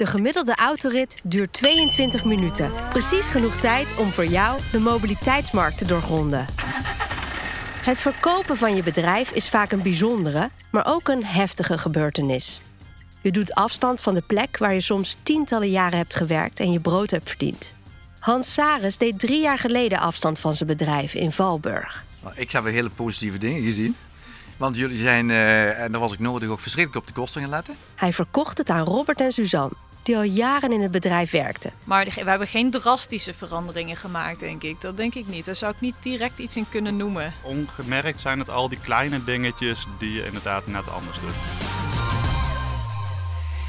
De gemiddelde autorit duurt 22 minuten. Precies genoeg tijd om voor jou de mobiliteitsmarkt te doorgronden. Het verkopen van je bedrijf is vaak een bijzondere, maar ook een heftige gebeurtenis. Je doet afstand van de plek waar je soms tientallen jaren hebt gewerkt en je brood hebt verdiend. Hans Saris deed drie jaar geleden afstand van zijn bedrijf in Valburg. Nou, Ik heb weer hele positieve dingen gezien. Want jullie zijn, eh, en daar was ik nodig, ook verschrikkelijk op de kosten gaan letten. Hij verkocht het aan Robert en Suzanne, die al jaren in het bedrijf werkten. Maar we hebben geen drastische veranderingen gemaakt, denk ik. Dat denk ik niet. Daar zou ik niet direct iets in kunnen noemen. Ongemerkt zijn het al die kleine dingetjes die je inderdaad net anders doet.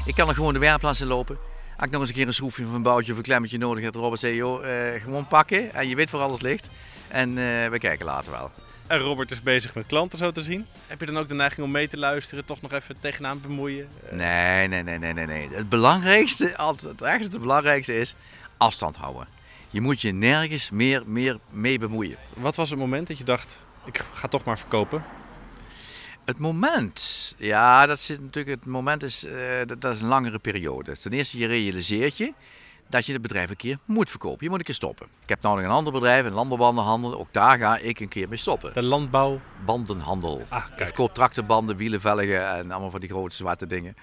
Ik kan er gewoon de werkplaats in lopen. Als ik nog eens een keer een schroefje of een boutje of een klemmetje nodig heb, Robert zei, joh, eh, gewoon pakken. En je weet waar alles ligt. En eh, we kijken later wel. En Robert is bezig met klanten zo te zien. Heb je dan ook de neiging om mee te luisteren, toch nog even tegenaan bemoeien? Eh, Nee, nee, nee, nee, nee, nee. Het belangrijkste, altijd het belangrijkste is afstand houden. Je moet je nergens meer, meer mee bemoeien. Wat was het moment dat je dacht, ik ga toch maar verkopen? Het moment, ja, dat zit natuurlijk. Het moment is, eh, dat, dat is een langere periode. Ten eerste, je realiseert je dat je het bedrijf een keer moet verkopen. Je moet een keer stoppen. Ik heb nou nog een ander bedrijf, een landbouwbandenhandel. Ook daar ga ik een keer mee stoppen. De landbouw. Bandenhandel. Ah, Ik verkoop tractorbanden, wielenvelgen en allemaal van die grote zwarte dingen.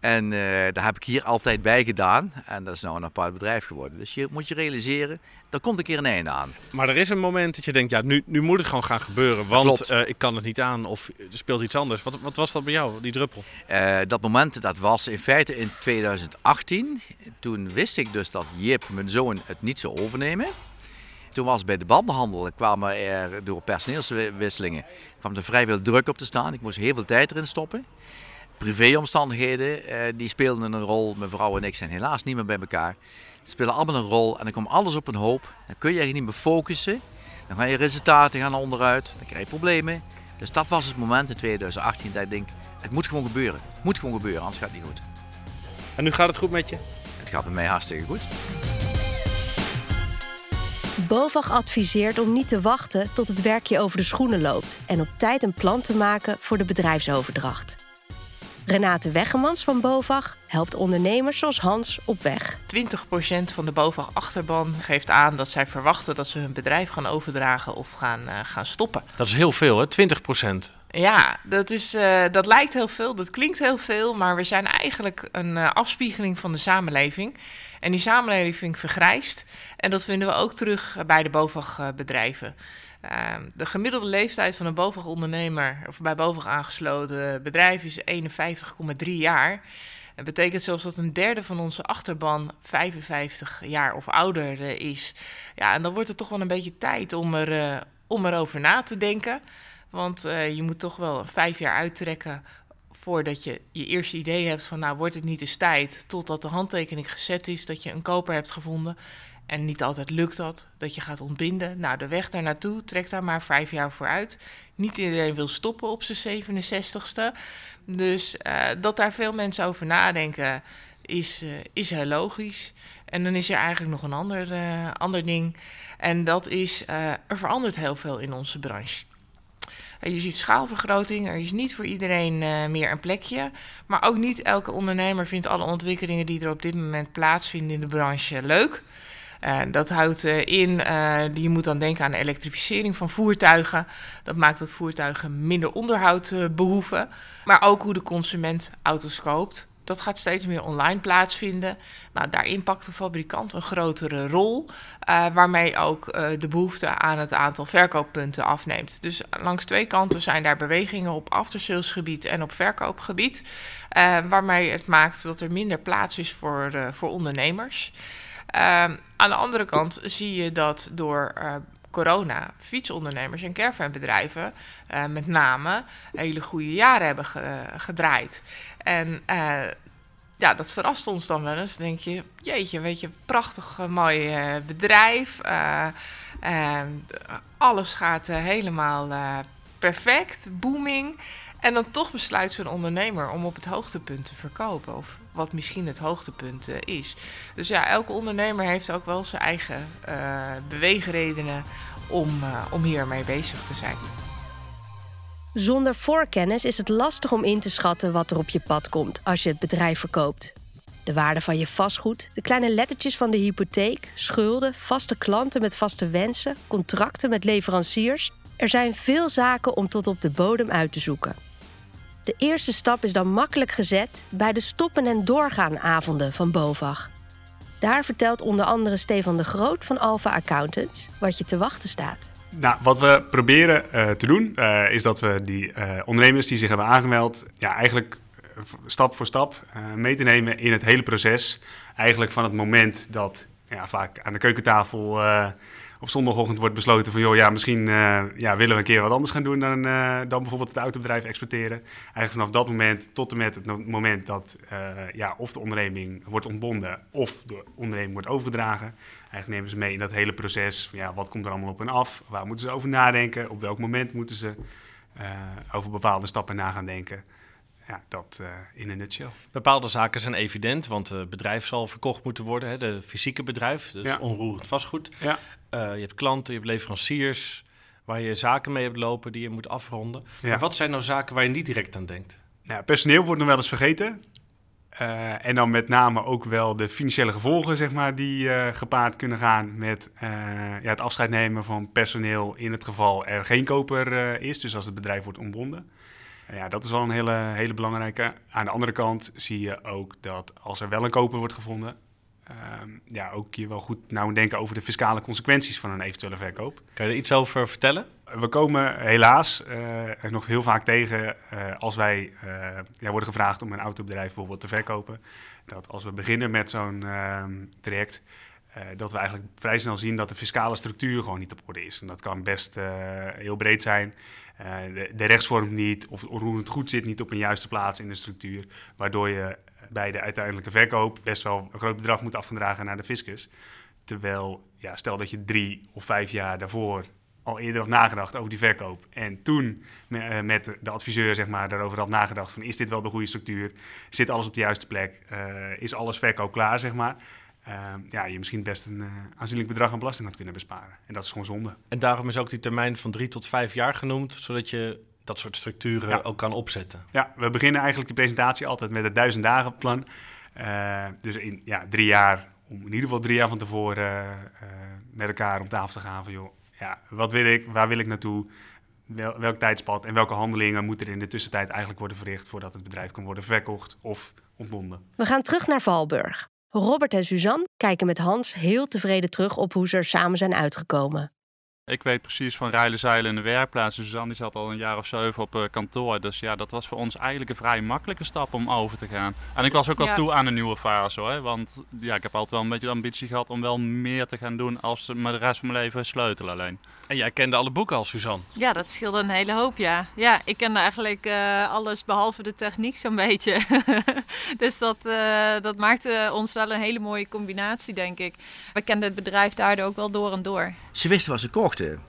En eh, daar heb ik hier altijd bij gedaan. En dat is nou een apart bedrijf geworden. Dus je moet je realiseren, er komt een keer een einde aan. Maar er is een moment dat je denkt, ja, nu, nu moet het gewoon gaan gebeuren. Want eh, ik kan het niet aan of er speelt iets anders. Wat, wat was dat bij jou, die druppel? Eh, dat moment, dat was in feite in 2018. Toen wist ik dus dat Jip, mijn zoon, het niet zou overnemen. Toen was bij de bandenhandel, kwamen er door personeelswisselingen, kwam er vrij veel druk op te staan. Ik moest heel veel tijd erin stoppen. Privéomstandigheden, eh, die speelden een rol. Mijn vrouw en ik zijn helaas niet meer bij elkaar. Die spelen allemaal een rol en dan komt alles op een hoop. Dan kun je eigenlijk niet meer focussen. Dan gaan je resultaten gaan onderuit, dan krijg je problemen. Dus dat was het moment in 2018 dat ik denk, het moet gewoon gebeuren. Het moet gewoon gebeuren, anders gaat het niet goed. En nu gaat het goed met je? Het gaat bij mij hartstikke goed. BOVAG adviseert om niet te wachten tot het werkje over de schoenen loopt en op tijd een plan te maken voor de bedrijfsoverdracht. Renate Weggemans van BOVAG helpt ondernemers zoals Hans op weg. 20% van de BOVAG-achterban geeft aan dat zij verwachten dat ze hun bedrijf gaan overdragen of gaan, eh, gaan stoppen. Dat is heel veel, hè? 20 procent. Ja, dat, is, eh, dat lijkt heel veel, dat klinkt heel veel, maar we zijn eigenlijk een eh, afspiegeling van de samenleving. En die samenleving vergrijst. En dat vinden we ook terug bij de BOVAG-bedrijven. De gemiddelde leeftijd van een BOVAG-ondernemer, of bij BOVAG aangesloten bedrijf, is 51,3 jaar. Dat betekent zelfs dat een derde van onze achterban 55 jaar of ouder eh, is. Ja, en dan wordt het toch wel een beetje tijd om, er, eh, om erover na te denken. Want eh, je moet toch wel vijf jaar uittrekken voordat je je eerste idee hebt van... nou, wordt het niet eens tijd totdat de handtekening gezet is... dat je een koper hebt gevonden. En niet altijd lukt dat, dat je gaat ontbinden. Nou, de weg daar naartoe trekt daar maar vijf jaar voor uit. Niet iedereen wil stoppen op zijn 67ste. Dus eh, dat daar veel mensen over nadenken is, eh, is heel logisch. En dan is er eigenlijk nog een ander, eh, ander ding. En dat is, er verandert heel veel in onze branche. Je ziet schaalvergroting, er is niet voor iedereen meer een plekje. Maar ook niet elke ondernemer vindt alle ontwikkelingen die er op dit moment plaatsvinden in de branche leuk. Eh, dat houdt eh, in, eh, je moet dan denken aan de elektrificering van voertuigen. Dat maakt dat voertuigen minder onderhoud eh, behoeven. Maar ook hoe de consument auto's koopt. Dat gaat steeds meer online plaatsvinden. Nou, daarin pakt de fabrikant een grotere rol, waarmee ook de behoefte aan het aantal verkooppunten afneemt. Dus langs twee kanten zijn daar bewegingen op aftersalesgebied en op verkoopgebied, waarmee het maakt dat er minder plaats is voor, voor ondernemers. Ehm, aan de andere kant zie je dat door eh, corona fietsondernemers en caravanbedrijven eh, met name hele goede jaren hebben ge- gedraaid. En eh, ja, dat verrast ons dan wel eens. Dan denk je, jeetje, weet je, prachtig mooi bedrijf. Alles gaat helemaal perfect, booming. En dan toch besluit zo'n ondernemer om op het hoogtepunt te verkopen. Of wat misschien het hoogtepunt eh, is. Dus ja, elke ondernemer heeft ook wel zijn eigen eh, beweegredenen om, eh, om hiermee bezig te zijn. Zonder voorkennis is het lastig om in te schatten wat er op je pad komt als je het bedrijf verkoopt. De waarde van je vastgoed, de kleine lettertjes van de hypotheek, schulden, vaste klanten met vaste wensen, contracten met leveranciers. Er zijn veel zaken om tot op de bodem uit te zoeken. De eerste stap is dan makkelijk gezet bij de stoppen en doorgaan avonden van BOVAG. Daar vertelt onder andere Stefan de Groot van Alpha Accountants wat je te wachten staat. Nou, wat we proberen uh, te doen, uh, is dat we die uh, ondernemers die zich hebben aangemeld, ja, eigenlijk stap voor stap mee te nemen in het hele proces. Eigenlijk van het moment dat ja, vaak aan de keukentafel op zondagochtend wordt besloten van... joh, ja, misschien uh, ja, willen we een keer wat anders gaan doen dan, uh, dan bijvoorbeeld het autobedrijf exporteren. Eigenlijk vanaf dat moment tot en met het moment dat uh, ja, of de onderneming wordt ontbonden... of de onderneming wordt overgedragen. Eigenlijk nemen ze mee in dat hele proces. Ja, wat komt er allemaal op hen af? Waar moeten ze over nadenken? Op welk moment moeten ze over bepaalde stappen na gaan denken? Ja, dat uh, in een nutshell. Bepaalde zaken zijn evident, want het bedrijf zal verkocht moeten worden. Hè, de fysieke bedrijf, dus ja. onroerend vastgoed. Ja. Uh, je hebt klanten, je hebt leveranciers waar je zaken mee hebt lopen die je moet afronden. Ja. Maar wat zijn nou zaken waar je niet direct aan denkt? Nou, personeel wordt nog wel eens vergeten. Uh, en dan met name ook wel de financiële gevolgen, zeg maar, die uh, gepaard kunnen gaan met uh, ja, het afscheid nemen van personeel in het geval er geen koper is, dus als het bedrijf wordt ontbonden. Ja, dat is wel een hele, hele belangrijke. Aan de andere kant zie je ook dat als er wel een koper wordt gevonden, um, ja, ook je wel goed nou denken over de fiscale consequenties van een eventuele verkoop. Kan je er iets over vertellen? We komen helaas uh, nog heel vaak tegen uh, als wij uh, ja, worden gevraagd om een autobedrijf bijvoorbeeld te verkopen. Dat als we beginnen met zo'n ehm, traject, dat we eigenlijk vrij snel zien dat de fiscale structuur gewoon niet op orde is. En dat kan best heel breed zijn. De, de, rechtsvorm niet, of hoe het goed zit, niet op een juiste plaats in de structuur. Waardoor je bij de uiteindelijke verkoop best wel een groot bedrag moet afgedragen naar de fiscus. Terwijl, ja, stel dat je drie of vijf jaar daarvoor al eerder had nagedacht over die verkoop. En toen met de adviseur zeg maar, daarover had nagedacht van is dit wel de goede structuur? Zit alles op de juiste plek? Uh, is alles verkoop klaar, zeg maar? Uh, ja, je misschien best een uh, aanzienlijk bedrag aan belasting had kunnen besparen. En dat is gewoon zonde. En daarom is ook die termijn van drie tot vijf jaar genoemd, zodat je dat soort structuren ja. ook kan opzetten. Ja, we beginnen eigenlijk die presentatie altijd met het duizend dagen plan. Uh, dus in ja, drie jaar, om in ieder geval drie jaar van tevoren uh, met elkaar om tafel te gaan van joh, ja, wat wil ik, waar wil ik naartoe, wel, welk tijdspad en welke handelingen moeten er in de tussentijd eigenlijk worden verricht voordat het bedrijf kan worden verkocht of ontbonden. We gaan terug naar Valburg. Robert en Suzanne kijken met Hans heel tevreden terug op hoe ze er samen zijn uitgekomen. Ik weet precies van rijlen, zeilen in de werkplaats. Suzanne die zat al een jaar of zeven op uh, kantoor. Dus ja, dat was voor ons eigenlijk een vrij makkelijke stap om over te gaan. En ik was ook wel ja. toe aan een nieuwe fase hoor. Want ja, ik heb altijd wel een beetje de ambitie gehad om wel meer te gaan doen als me de rest van mijn leven sleutelen alleen. En jij kende alle boeken al, Suzanne? Ja, dat scheelde een hele hoop, ja. Ja, ik kende eigenlijk uh, alles behalve de techniek zo'n beetje. dus dat, uh, dat maakte ons wel een hele mooie combinatie, denk ik. We kenden het bedrijf daardoor ook wel door en door. Ze wisten wat ze kochten.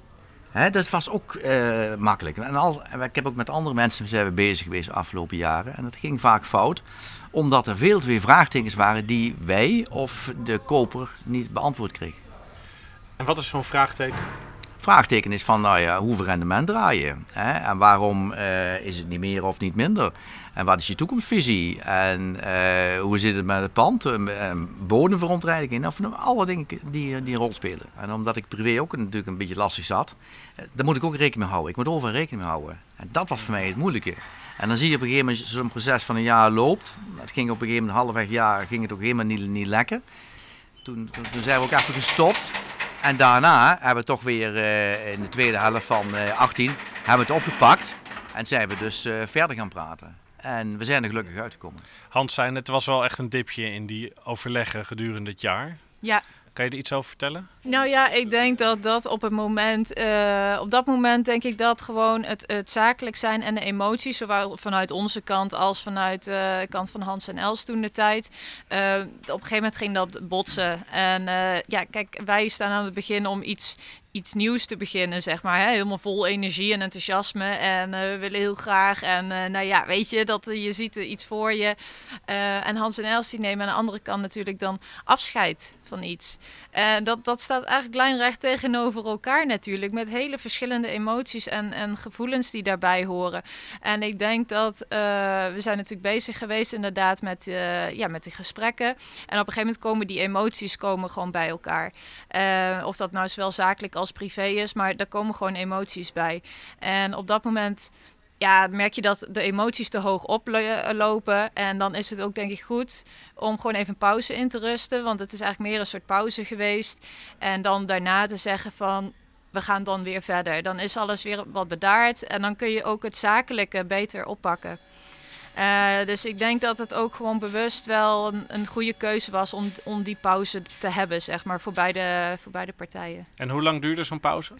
Hè, dat was ook uh, makkelijk. En al, ik heb ook met andere mensen zijn we bezig geweest de afgelopen jaren. En dat ging vaak fout, omdat er veel te veel vraagtekens waren die wij of de koper niet beantwoord kregen. En wat is zo'n vraagteken? Vraagteken is van, nou ja, hoeveel rendement draai je? Hè? En waarom uh, is het niet meer of niet minder? En wat is je toekomstvisie? En uh, hoe zit het met het pand? Bodemverontreiniging? Of alle dingen die, die een rol spelen. En omdat ik privé ook natuurlijk een beetje lastig zat, daar moet ik ook rekening mee houden. Ik moet overal rekening mee houden. En dat was voor mij het moeilijke. En dan zie je op een gegeven moment zo'n proces van een jaar loopt. Het ging op een gegeven moment, halfweg jaar, ging het ook helemaal niet, niet lekker. Toen, toen, toen zijn we ook even gestopt. En daarna hebben we toch weer uh, in de tweede helft van uh, 18 hebben we het opgepakt. En zijn we dus uh, verder gaan praten. En we zijn er gelukkig uitgekomen. Hans zei het was wel echt een dipje in die overleggen gedurende het jaar. Ja. Kan je er iets over vertellen? Nou ja, ik denk dat dat op het moment, uh, op dat moment denk ik dat gewoon het, het zakelijk zijn en de emoties, zowel vanuit onze kant als vanuit uh, de kant van Hans en Els toen de tijd. Uh, op een gegeven moment ging dat botsen. En ja, kijk, wij staan aan het begin om iets iets nieuws te beginnen, zeg maar. Hè? Helemaal vol energie en enthousiasme. En we willen heel graag. En nou ja, weet je, dat je ziet er iets voor je. en Hans en Els die nemen aan de andere kant natuurlijk dan afscheid van iets. En dat, dat staat eigenlijk lijnrecht tegenover elkaar natuurlijk. Met hele verschillende emoties en, en gevoelens die daarbij horen. En ik denk dat we zijn natuurlijk bezig geweest inderdaad met, ja, met die gesprekken. En op een gegeven moment komen die emoties komen gewoon bij elkaar. Uh, of dat nou zowel zakelijk als privé is, maar daar komen gewoon emoties bij. En op dat moment ja, merk je dat de emoties te hoog oplopen. En dan is het ook denk ik goed om gewoon even een pauze in te rusten. Want het is eigenlijk meer een soort pauze geweest. En dan daarna te zeggen van we gaan dan weer verder. Dan is alles weer wat bedaard. En dan kun je ook het zakelijke beter oppakken. Uh, dus ik denk dat het ook gewoon bewust wel een, een, goede keuze was om, om die pauze te hebben, zeg maar, voor beide, voor beide partijen. En hoe lang duurde zo'n pauze?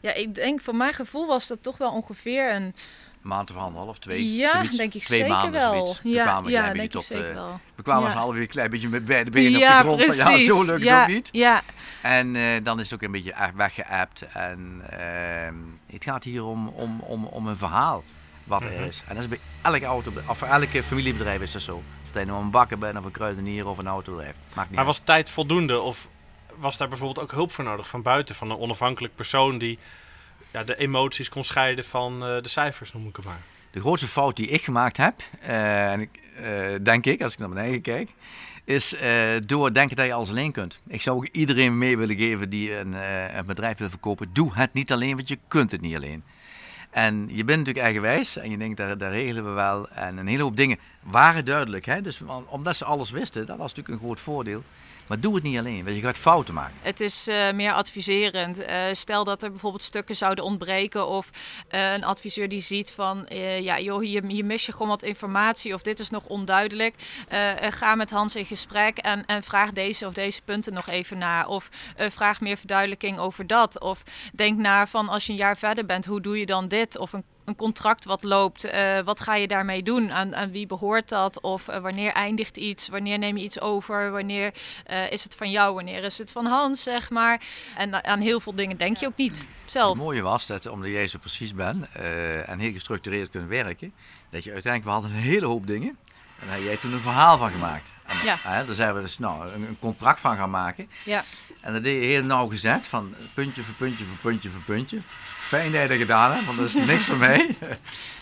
Ja, ik denk, voor mijn gevoel was dat toch wel ongeveer een... Maand of anderhalf, twee, Ja, zoiets. denk ik twee zeker maanden, wel. Zoiets. Ja, kwamen we ja een denk tot, ik zeker uh, wel. We kwamen ja. als half weer een klein beetje met beide benen ja, op de grond. Precies. Van, ja, zo lukt ja, het ook niet. Ja, En uh, dan is het ook een beetje weggeappt. En uh, het gaat hier om, om, om, om een verhaal wat er is. En dat is bij elke auto, of voor elke familiebedrijf is dat zo. Of je nou een bakker bent, of een kruidenier, of een autobedrijf. Maakt niet maar was tijd voldoende? Of was daar bijvoorbeeld ook hulp voor nodig van buiten? Van een onafhankelijk persoon die ja, de emoties kon scheiden van uh, de cijfers, noem ik het maar. De grootste fout die ik gemaakt heb, uh, en ik, uh, denk ik, als ik naar beneden kijk, is door denken dat je alles alleen kunt. Ik zou ook iedereen mee willen geven die een, een bedrijf wil verkopen. Doe het niet alleen, want je kunt het niet alleen. En je bent natuurlijk eigenwijs en je denkt, daar, daar regelen we wel. En een hele hoop dingen waren duidelijk. Hè? Dus omdat ze alles wisten, dat was natuurlijk een groot voordeel. Maar doe het niet alleen, want je gaat fouten maken. Het is uh, meer adviserend. Uh, stel dat er bijvoorbeeld stukken zouden ontbreken of uh, een adviseur die ziet van, ja joh, hier, mis je gewoon wat informatie of dit is nog onduidelijk. ga met Hans in gesprek en, en, vraag deze of deze punten nog even na. Of vraag meer verduidelijking over dat. Of denk na van als je een jaar verder bent, hoe doe je dan dit? Of een een contract wat loopt, uh, wat ga je daarmee doen? Aan, aan wie behoort dat? Of uh, wanneer eindigt iets? Wanneer neem je iets over? Wanneer uh, is het van jou? Wanneer is het van Hans, zeg maar? En aan heel veel dingen denk je ook niet zelf. Het mooie was dat, omdat jij zo precies bent en heel gestructureerd kunt werken, dat je uiteindelijk, we hadden een hele hoop dingen. En daar heb jij toen een verhaal van gemaakt. En, ja. Hè, daar zijn we dus nou, een, een, contract van gaan maken. Ja. En dat deed je heel nauwgezet, van puntje voor puntje voor puntje voor puntje. Fijn dat je dat gedaan hebt, want dat is niks voor mij.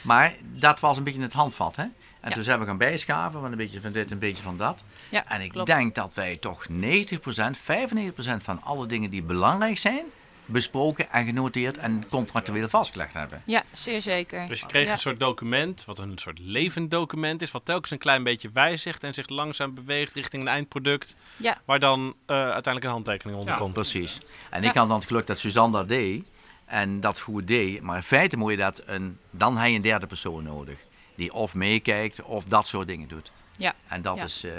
Maar dat was een beetje het handvat. Hè? En ja. toen zijn we gaan bijschaven, van een beetje van dit, een beetje van dat. Ja, en ik klopt. denk dat wij toch 90%, 95% van alle dingen die belangrijk zijn, besproken en genoteerd en contractueel vastgelegd hebben. Ja, zeer zeker. Dus je kreeg ja. een soort document, wat een soort levend document is, wat telkens een klein beetje wijzigt en zich langzaam beweegt richting een eindproduct, ja. waar dan uh, uiteindelijk een handtekening onder ja, komt. Precies. En ik had dan het geluk dat Suzanne dat deed en dat goed deed, maar in feite moet je dat een, dan heb je een derde persoon nodig, die of meekijkt of dat soort dingen doet. Ja. En dat ja. is. Uh,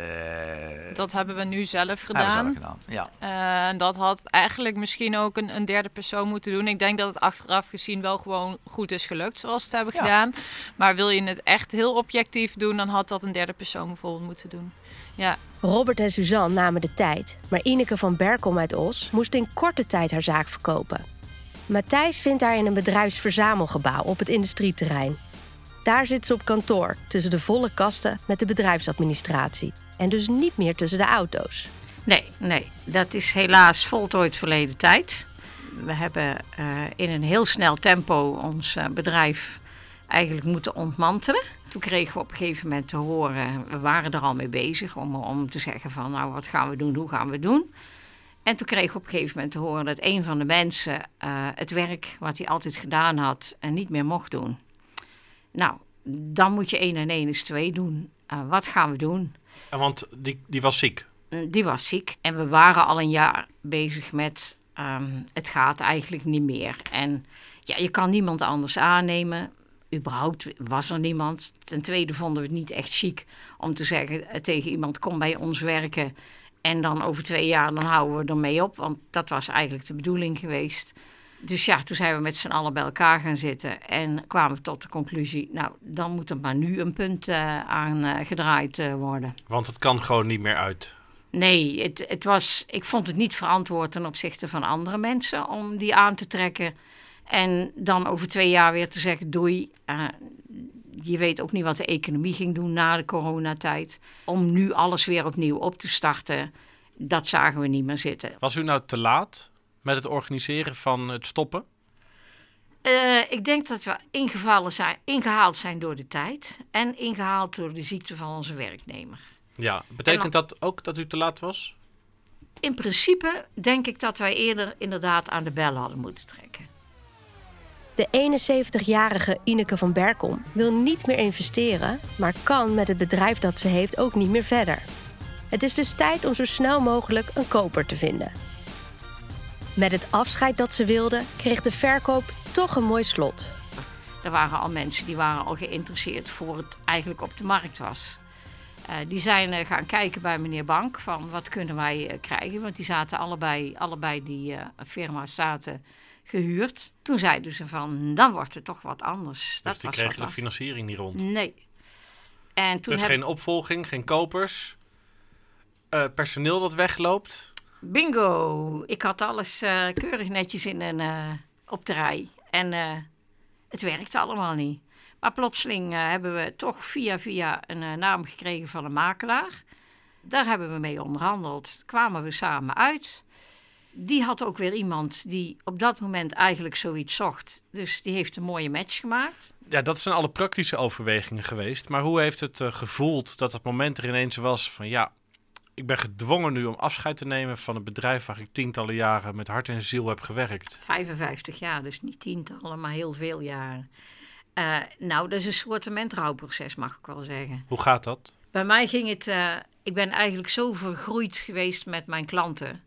dat hebben we nu zelf gedaan. Hebben we zelf gedaan. Ja. Uh, en dat had eigenlijk misschien ook een, een, derde persoon moeten doen. Ik denk dat het achteraf gezien wel gewoon goed is gelukt zoals we het hebben Ja. gedaan. Maar wil je het echt heel objectief doen, dan had dat een derde persoon bijvoorbeeld moeten doen. Ja. Robert en Suzanne namen de tijd, maar Ineke van Berkom uit Os moest in korte tijd haar zaak verkopen. Matthijs vindt haar in een bedrijfsverzamelgebouw op het industrieterrein. Daar zit ze op kantoor, tussen de volle kasten met de bedrijfsadministratie. En dus niet meer tussen de auto's. Nee, nee, dat is helaas voltooid verleden tijd. We hebben uh, in een heel snel tempo ons uh, bedrijf eigenlijk moeten ontmantelen. Toen kregen we op een gegeven moment te horen, we waren er al mee bezig om, om te zeggen van nou wat gaan we doen, hoe gaan we doen. En toen kregen we op een gegeven moment te horen dat een van de mensen uh, het werk wat hij altijd gedaan had en niet meer mocht doen. Nou, dan moet je één en één is twee doen. Uh, wat gaan we doen? En want die, die was ziek? Uh, die was ziek. En we waren al een jaar bezig met um, het gaat eigenlijk niet meer. En ja, je kan niemand anders aannemen. Überhaupt was er niemand. Ten tweede vonden we het niet echt chic om te zeggen tegen iemand: kom bij ons werken. En dan over twee jaar dan houden we ermee op. Want dat was eigenlijk de bedoeling geweest. Dus ja, toen zijn we met z'n allen bij elkaar gaan zitten en kwamen we tot de conclusie, nou, dan moet er maar nu een punt uh, aan uh, gedraaid uh, worden. Want het kan gewoon niet meer uit. Nee, het, het was, ik vond het niet verantwoord ten opzichte van andere mensen om die aan te trekken. En dan over twee jaar weer te zeggen: doei. Je weet ook niet wat de economie ging doen na de coronatijd. Om nu alles weer opnieuw op te starten, dat zagen we niet meer zitten. Was u nou te laat met het organiseren van het stoppen? Uh, ik denk dat we ingevallen zijn, ingehaald zijn door de tijd en ingehaald door de ziekte van onze werknemer. Ja, betekent dat ook dat u te laat was? In principe denk ik dat wij eerder inderdaad aan de bel hadden moeten trekken. De 71-jarige Ineke van Berkom wil niet meer investeren, maar kan met het bedrijf dat ze heeft ook niet meer verder. Het is dus tijd om zo snel mogelijk een koper te vinden. Met het afscheid dat ze wilde, kreeg de verkoop toch een mooi slot. Er waren al mensen die waren al geïnteresseerd voor het eigenlijk op de markt was. Uh, die zijn uh, gaan kijken bij meneer Bank van wat kunnen wij uh, krijgen. Want die zaten allebei, allebei die firma's zaten gehuurd. Toen zeiden ze van, dan wordt het toch wat anders. Dus dat die kregen de financiering niet rond? Nee. En toen dus geen opvolging, geen kopers, personeel dat wegloopt? Bingo! Ik had alles keurig netjes in een, op de rij. En het werkte allemaal niet. Maar plotseling uh, hebben we toch via via een uh, naam gekregen van een makelaar. Daar hebben we mee onderhandeld. Kwamen we samen uit. Die had ook weer iemand die op dat moment eigenlijk zoiets zocht. Dus die heeft een mooie match gemaakt. Ja, dat zijn alle praktische overwegingen geweest. Maar hoe heeft het uh, gevoeld dat het moment er ineens was van ja, ik ben gedwongen nu om afscheid te nemen van een bedrijf waar ik tientallen jaren met hart en ziel heb gewerkt? 55 jaar, dus niet tientallen, maar heel veel jaren. Uh, nou, dat is een soort rouwproces, mag ik wel zeggen. Hoe gaat dat? Bij mij ging het... Uh, ik ben eigenlijk zo vergroeid geweest met mijn klanten.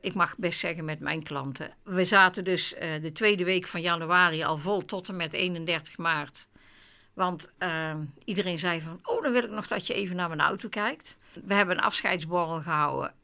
Ik mag best zeggen met mijn klanten. We zaten dus uh, de tweede week van januari al vol tot en met 31 maart. Want iedereen zei van... Oh, dan wil ik nog dat je even naar mijn auto kijkt. We hebben een afscheidsborrel gehouden.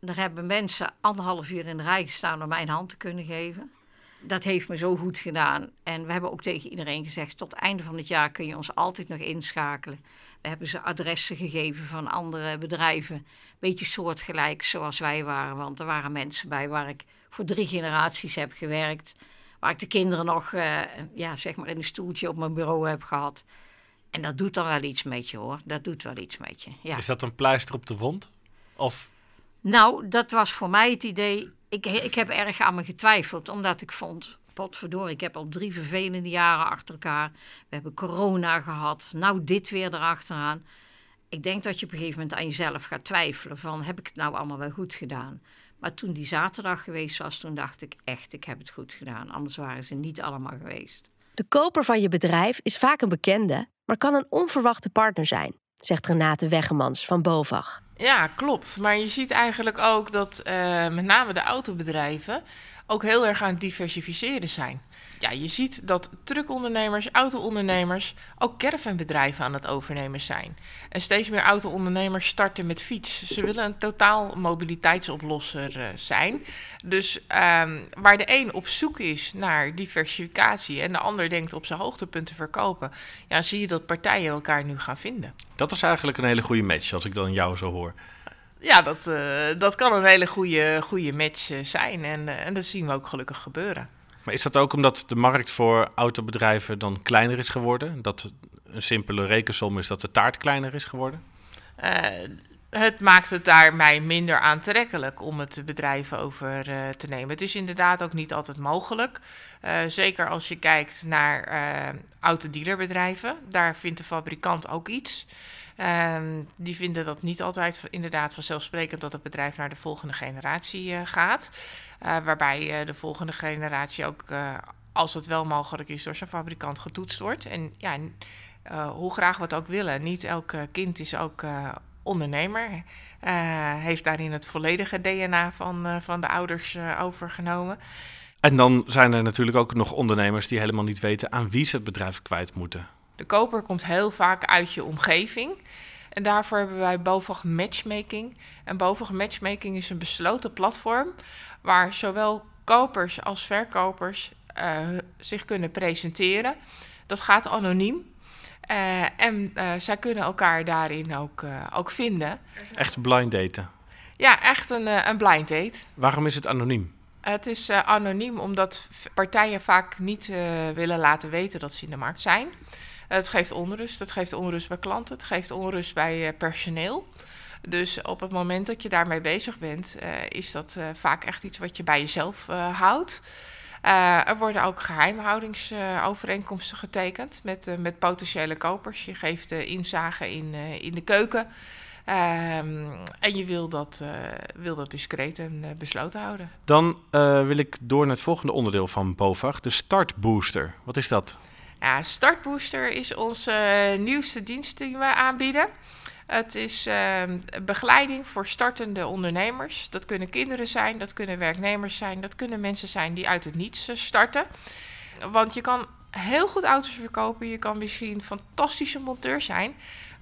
Daar hebben mensen anderhalf uur in de rij gestaan om mijn hand te kunnen geven dat heeft me zo goed gedaan. En we hebben ook tegen iedereen gezegd: tot het einde van het jaar kun je ons altijd nog inschakelen. We hebben ze adressen gegeven van andere bedrijven, beetje soortgelijk zoals wij waren. Want er waren mensen bij waar ik voor drie generaties heb gewerkt. Waar ik de kinderen nog uh, ja, zeg maar in een stoeltje op mijn bureau heb gehad. En dat doet dan wel iets met je hoor. Dat doet wel iets met je. Ja. Is dat een pleister op de wond? Of nou, dat was voor mij het idee. Ik, ik heb erg aan me getwijfeld, omdat ik vond. Potverdorie, ik heb al drie vervelende jaren achter elkaar. We hebben corona gehad. Nou, dit weer erachteraan. Ik denk dat je op een gegeven moment aan jezelf gaat twijfelen: van heb ik het nou allemaal wel goed gedaan? Maar toen die zaterdag geweest was, toen dacht ik echt, ik heb het goed gedaan. Anders waren ze niet allemaal geweest. De koper van je bedrijf is vaak een bekende, maar kan een onverwachte partner zijn, zegt Renate Weggemans van Bovag. Ja, klopt. Maar je ziet eigenlijk ook dat uh, met name de autobedrijven ook heel erg aan het diversificeren zijn. Ja, je ziet dat truckondernemers, auto-ondernemers, ook caravanbedrijven aan het overnemen zijn. En steeds meer auto-ondernemers starten met fiets. Ze willen een totaal mobiliteitsoplosser uh, zijn. Dus um, waar de een op zoek is naar diversificatie en de ander denkt op zijn hoogtepunten verkopen, ja, zie je dat partijen elkaar nu gaan vinden. Dat is eigenlijk een hele goede match, als ik dan jou zo hoor. Ja, dat, uh, dat kan een hele goede, goede match uh, zijn. En, uh, en dat zien we ook gelukkig gebeuren. Maar is dat ook omdat de markt voor autobedrijven dan kleiner is geworden? Dat een simpele rekensom is dat de taart kleiner is geworden? het maakt het daarmee minder aantrekkelijk om het bedrijf over uh, te nemen. Het is inderdaad ook niet altijd mogelijk. Uh, zeker als je kijkt naar autodealerbedrijven. Daar vindt de fabrikant ook iets. Ehm, die vinden dat niet altijd inderdaad vanzelfsprekend dat het bedrijf naar de volgende generatie uh, gaat. Uh, waarbij uh, de volgende generatie ook, als het wel mogelijk is, door zijn fabrikant getoetst wordt. En ja, hoe graag we het ook willen, niet elk kind is ook ondernemer. heeft daarin het volledige DNA van, van de ouders overgenomen. En dan zijn er natuurlijk ook nog ondernemers die helemaal niet weten aan wie ze het bedrijf kwijt moeten. De koper komt heel vaak uit je omgeving. En daarvoor hebben wij BOVAG Matchmaking. En BOVAG Matchmaking is een besloten platform waar zowel kopers als verkopers uh, zich kunnen presenteren. Dat gaat anoniem. Uh, en uh, zij kunnen elkaar daarin ook, ook vinden. Echt blind daten? Ja, echt een, een blind date. Waarom is het anoniem? Het is anoniem omdat partijen vaak niet willen laten weten dat ze in de markt zijn. Het geeft onrust. Het geeft onrust bij klanten. Het geeft onrust bij personeel. Dus op het moment dat je daarmee bezig bent, is dat vaak echt iets wat je bij jezelf houdt. Er worden ook geheimhoudingsovereenkomsten getekend met, met potentiële kopers. Je geeft inzage in, in de keuken. Um, en je wil dat, wil dat discreet en besloten houden. Dan wil ik door naar het volgende onderdeel van BOVAG, de Startbooster. Wat is dat? Ja, Startbooster is onze nieuwste dienst die we aanbieden. Het is uh, begeleiding voor startende ondernemers. Dat kunnen kinderen zijn, dat kunnen werknemers zijn, dat kunnen mensen zijn die uit het niets uh, starten. Want je kan heel goed auto's verkopen, je kan misschien fantastische monteur zijn.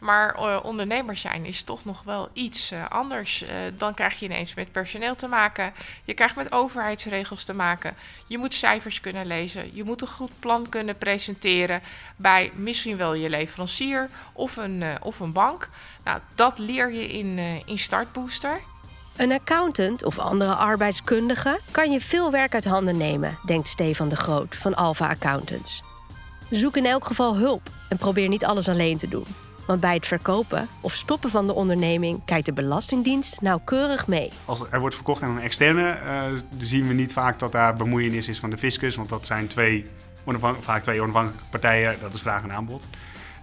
Maar uh, ondernemer zijn is toch nog wel iets uh, anders. Uh, dan krijg je ineens met personeel te maken. Je krijgt met overheidsregels te maken. Je moet cijfers kunnen lezen. Je moet een goed plan kunnen presenteren bij misschien wel je leverancier of een, of een bank. Nou, dat leer je in, in Startbooster. Een accountant of andere arbeidskundige kan je veel werk uit handen nemen, denkt Stefan de Groot van Alpha Accountants. Zoek in elk geval hulp en probeer niet alles alleen te doen. Want bij het verkopen of stoppen van de onderneming kijkt de Belastingdienst nauwkeurig mee. Als er wordt verkocht aan een externe, uh, zien we niet vaak dat daar bemoeienis is van de fiscus. Want dat zijn twee, vaak twee onafhankelijke partijen, dat is vraag en aanbod.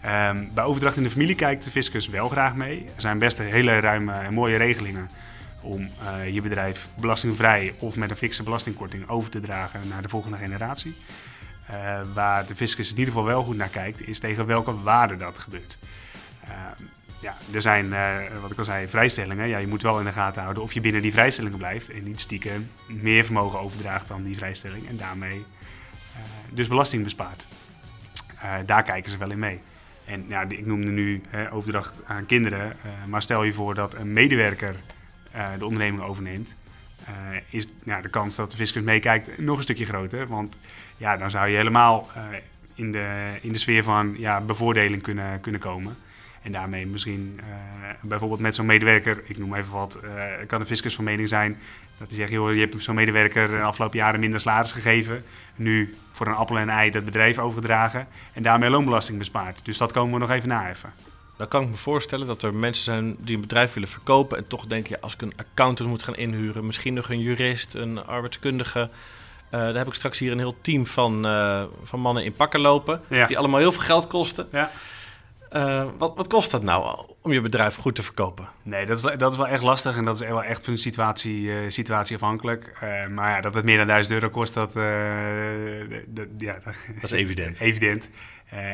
Um, bij overdracht in de familie kijkt de fiscus wel graag mee. Er zijn best hele ruime en mooie regelingen om uh, je bedrijf belastingvrij of met een fikse belastingkorting over te dragen naar de volgende generatie. Uh, waar de fiscus in ieder geval wel goed naar kijkt, is tegen welke waarde dat gebeurt. Ehm, ja, er zijn, eh, wat ik al zei, vrijstellingen. Ja, je moet wel in de gaten houden of je binnen die vrijstellingen blijft en niet stiekem meer vermogen overdraagt dan die vrijstelling en daarmee eh, dus belasting bespaart. Eh, daar kijken ze wel in mee. En ja, ik noemde nu overdracht aan kinderen, maar stel je voor dat een medewerker de onderneming overneemt, is de kans dat de fiscus meekijkt nog een stukje groter. Want ja, dan zou je helemaal in, de, in de sfeer van ja, bevoordeling kunnen, kunnen komen. En daarmee misschien uh, bijvoorbeeld met zo'n medewerker, ik noem even wat, uh, kan de fiscus van mening zijn dat hij zegt, joh, je hebt zo'n medewerker de afgelopen jaren minder salaris gegeven. Nu voor een appel en een ei dat bedrijf overdragen en daarmee loonbelasting bespaart. Dus dat komen we nog even naheffen. Dan kan ik me voorstellen dat er mensen zijn die een bedrijf willen verkopen en toch denken, ja, als ik een accountant moet gaan inhuren, misschien nog een jurist, een arbeidskundige. Uh, daar heb ik straks hier een heel team van, van mannen in pakken lopen, die allemaal heel veel geld kosten. Ja. Uh, wat, wat kost dat nou om je bedrijf goed te verkopen? Nee, dat is, dat is wel echt lastig en dat is wel echt van de situatie, uh, situatieafhankelijk. Uh, maar ja, dat het meer dan 1000 euro kost, dat, ja, dat is evident. evident.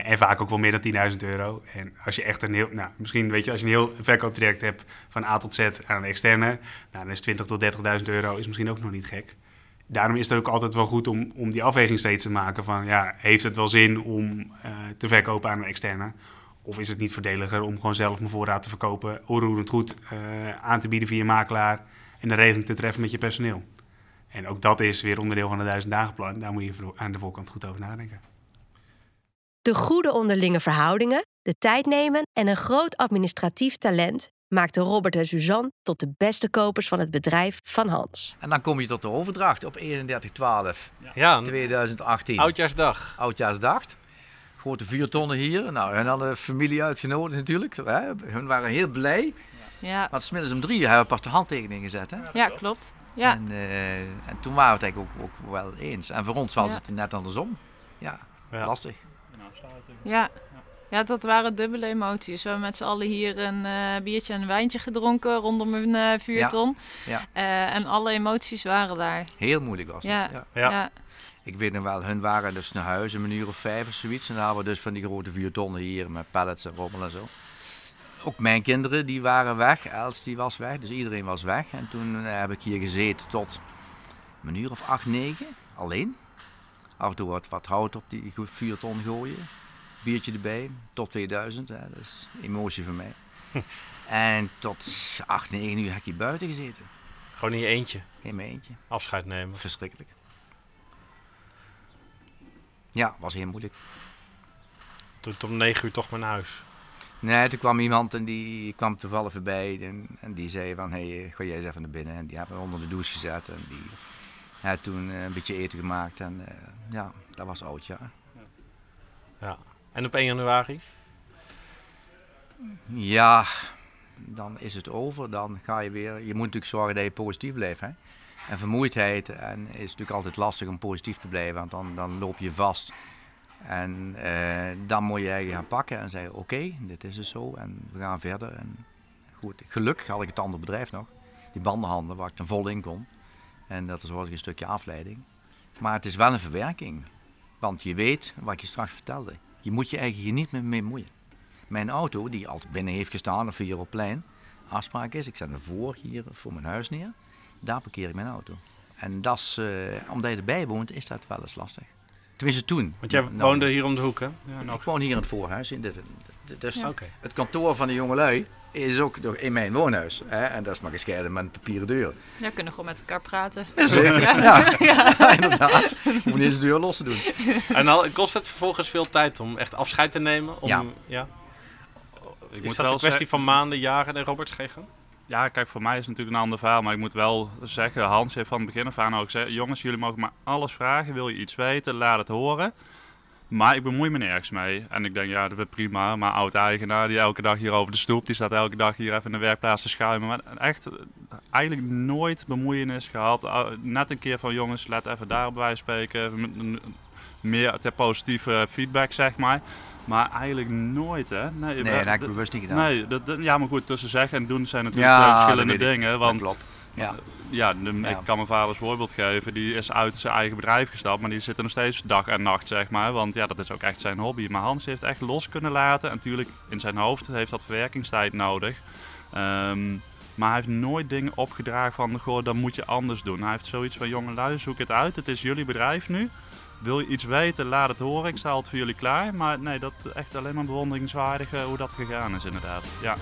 en vaak ook wel meer dan 10.000 euro. En als je echt een heel, nou, misschien weet je, als je een heel verkooptraject hebt van A tot Z aan een externe, nou, dan is 20 tot 30.000 euro is misschien ook nog niet gek daarom is het ook altijd wel goed om, om die afweging steeds te maken van ja, heeft het wel zin om uh, te verkopen aan een externe? Of is het niet voordeliger om gewoon zelf mijn voorraad te verkopen, onroerend goed uh, aan te bieden via makelaar en een regeling te treffen met je personeel? En ook dat is weer onderdeel van de duizend dagenplan. Daar moet je aan de voorkant goed over nadenken. De goede onderlinge verhoudingen, de tijd nemen en een groot administratief talent maakten Robert en Suzanne tot de beste kopers van het bedrijf van Hans. En dan kom je tot de overdracht op 31-12 ja, 2018. Oudjaarsdag. Oudjaarsdag grote vuurtonnen hier. Nou, hun hadden familie uitgenodigd natuurlijk. Hè. Hun waren heel blij. Ja. Want smiddags om drie hebben we pas de handtekening gezet. Hè? Ja, klopt. Ja. En, uh, en toen waren we het eigenlijk ook, ook wel eens. En voor ons was het net andersom. Ja, lastig. Ja. Ja, dat waren dubbele emoties. We hebben met z'n allen hier een uh, biertje en een wijntje gedronken rondom een uh, vuurton. Ja. ja. en alle emoties waren daar. Heel moeilijk was het. Ja. ja. Ik weet nog wel, hun waren dus naar huis een uur of vijf of zoiets. En dan hadden we dus van die grote vier tonnen hier met pallets en rommel en zo. Ook mijn kinderen die waren weg, Els die was weg, dus iedereen was weg. En toen eh, heb ik hier gezeten tot een uur of acht, negen, alleen. Af en toe wat, wat hout op die vier ton gooien, biertje erbij, tot 2000, hè. dat is emotie voor mij. Hm. En tot acht, negen uur heb ik hier buiten gezeten. Gewoon in je eentje? In mijn eentje. Afscheid nemen? Verschrikkelijk. Ja, was heel moeilijk. Toen om negen uur toch maar naar huis? Nee, toen kwam iemand en die kwam toevallig voorbij en, en die zei van, hé, hey, ga jij eens even naar binnen. En die hebben we onder de douche gezet en die heeft toen een beetje eten gemaakt en ja, dat was oud, ja. ja. En op 1 januari? Ja, dan is het over. Dan ga je weer. Je moet natuurlijk zorgen dat je positief blijft. Hè? En vermoeidheid en is natuurlijk altijd lastig om positief te blijven, want dan, dan loop je vast. En eh, dan moet je je gaan pakken en zeggen: Oké, dit is dus zo en we gaan verder. En goed, gelukkig had ik het andere bedrijf nog, die bandenhandel, waar ik dan vol in kon. En dat is een stukje afleiding. Maar het is wel een verwerking, want je weet wat je straks vertelde. Je moet je eigenlijk hier niet meer mee moeien. Mijn auto, die altijd binnen heeft gestaan of hier op plein, afspraak is, ik zet hem voor hier voor mijn huis neer. Daar parkeer ik mijn auto. En dat is, uh, omdat je erbij woont, is dat wel eens lastig. Tenminste toen. Want jij nou, woonde hier om de hoek, hè? Ja, nou. Ik woon hier in het voorhuis. In dus ja. het kantoor van de jongelui is ook in mijn woonhuis. Hè? En dat is maar gescheiden met een papieren deur. Ja, kunnen gewoon met elkaar praten. Zeker, ja. ja. inderdaad. Hoef niet eens de deur los te doen. En dan kost het vervolgens veel tijd om echt afscheid te nemen? Om, ja. ja. Ik is dat een kwestie van maanden, jaren en Roberts gegaan? Ja, kijk, voor mij is het natuurlijk een ander verhaal. Maar ik moet wel zeggen, Hans heeft van het begin af aan ook gezegd... jongens, jullie mogen maar alles vragen. Wil je iets weten, laat het horen. Maar ik bemoei me nergens mee. En ik denk, ja, dat is prima. Maar oud-eigenaar die elke dag hier over de stoep... die staat elke dag hier even in de werkplaats te schuimen. Maar echt eigenlijk nooit bemoeienis gehad. Net een keer van, jongens, let even daarop bij spreken. Meer ter positieve feedback, zeg maar. Maar eigenlijk nooit, hè? Nee, nee dat heb ik bewust niet gedaan. Nee, dat, ja, maar goed, tussen zeggen en doen zijn natuurlijk ja, verschillende dingen. Want, klopt. Ja, ja, ik kan mijn vader als voorbeeld geven. Die is uit zijn eigen bedrijf gestapt, maar die zit er nog steeds dag en nacht, zeg maar. Want ja, dat is ook echt zijn hobby. Maar Hans heeft echt los kunnen laten. En natuurlijk, in zijn hoofd heeft dat verwerkingstijd nodig. Ehm, maar hij heeft nooit dingen opgedragen van, goh, dat moet je anders doen. Hij heeft zoiets van, jongen, zoek het uit. Het is jullie bedrijf nu. Wil je iets weten, laat het horen. Ik sta altijd voor jullie klaar. Maar nee, dat echt alleen maar bewonderingswaardig hoe dat gegaan is inderdaad. Ja.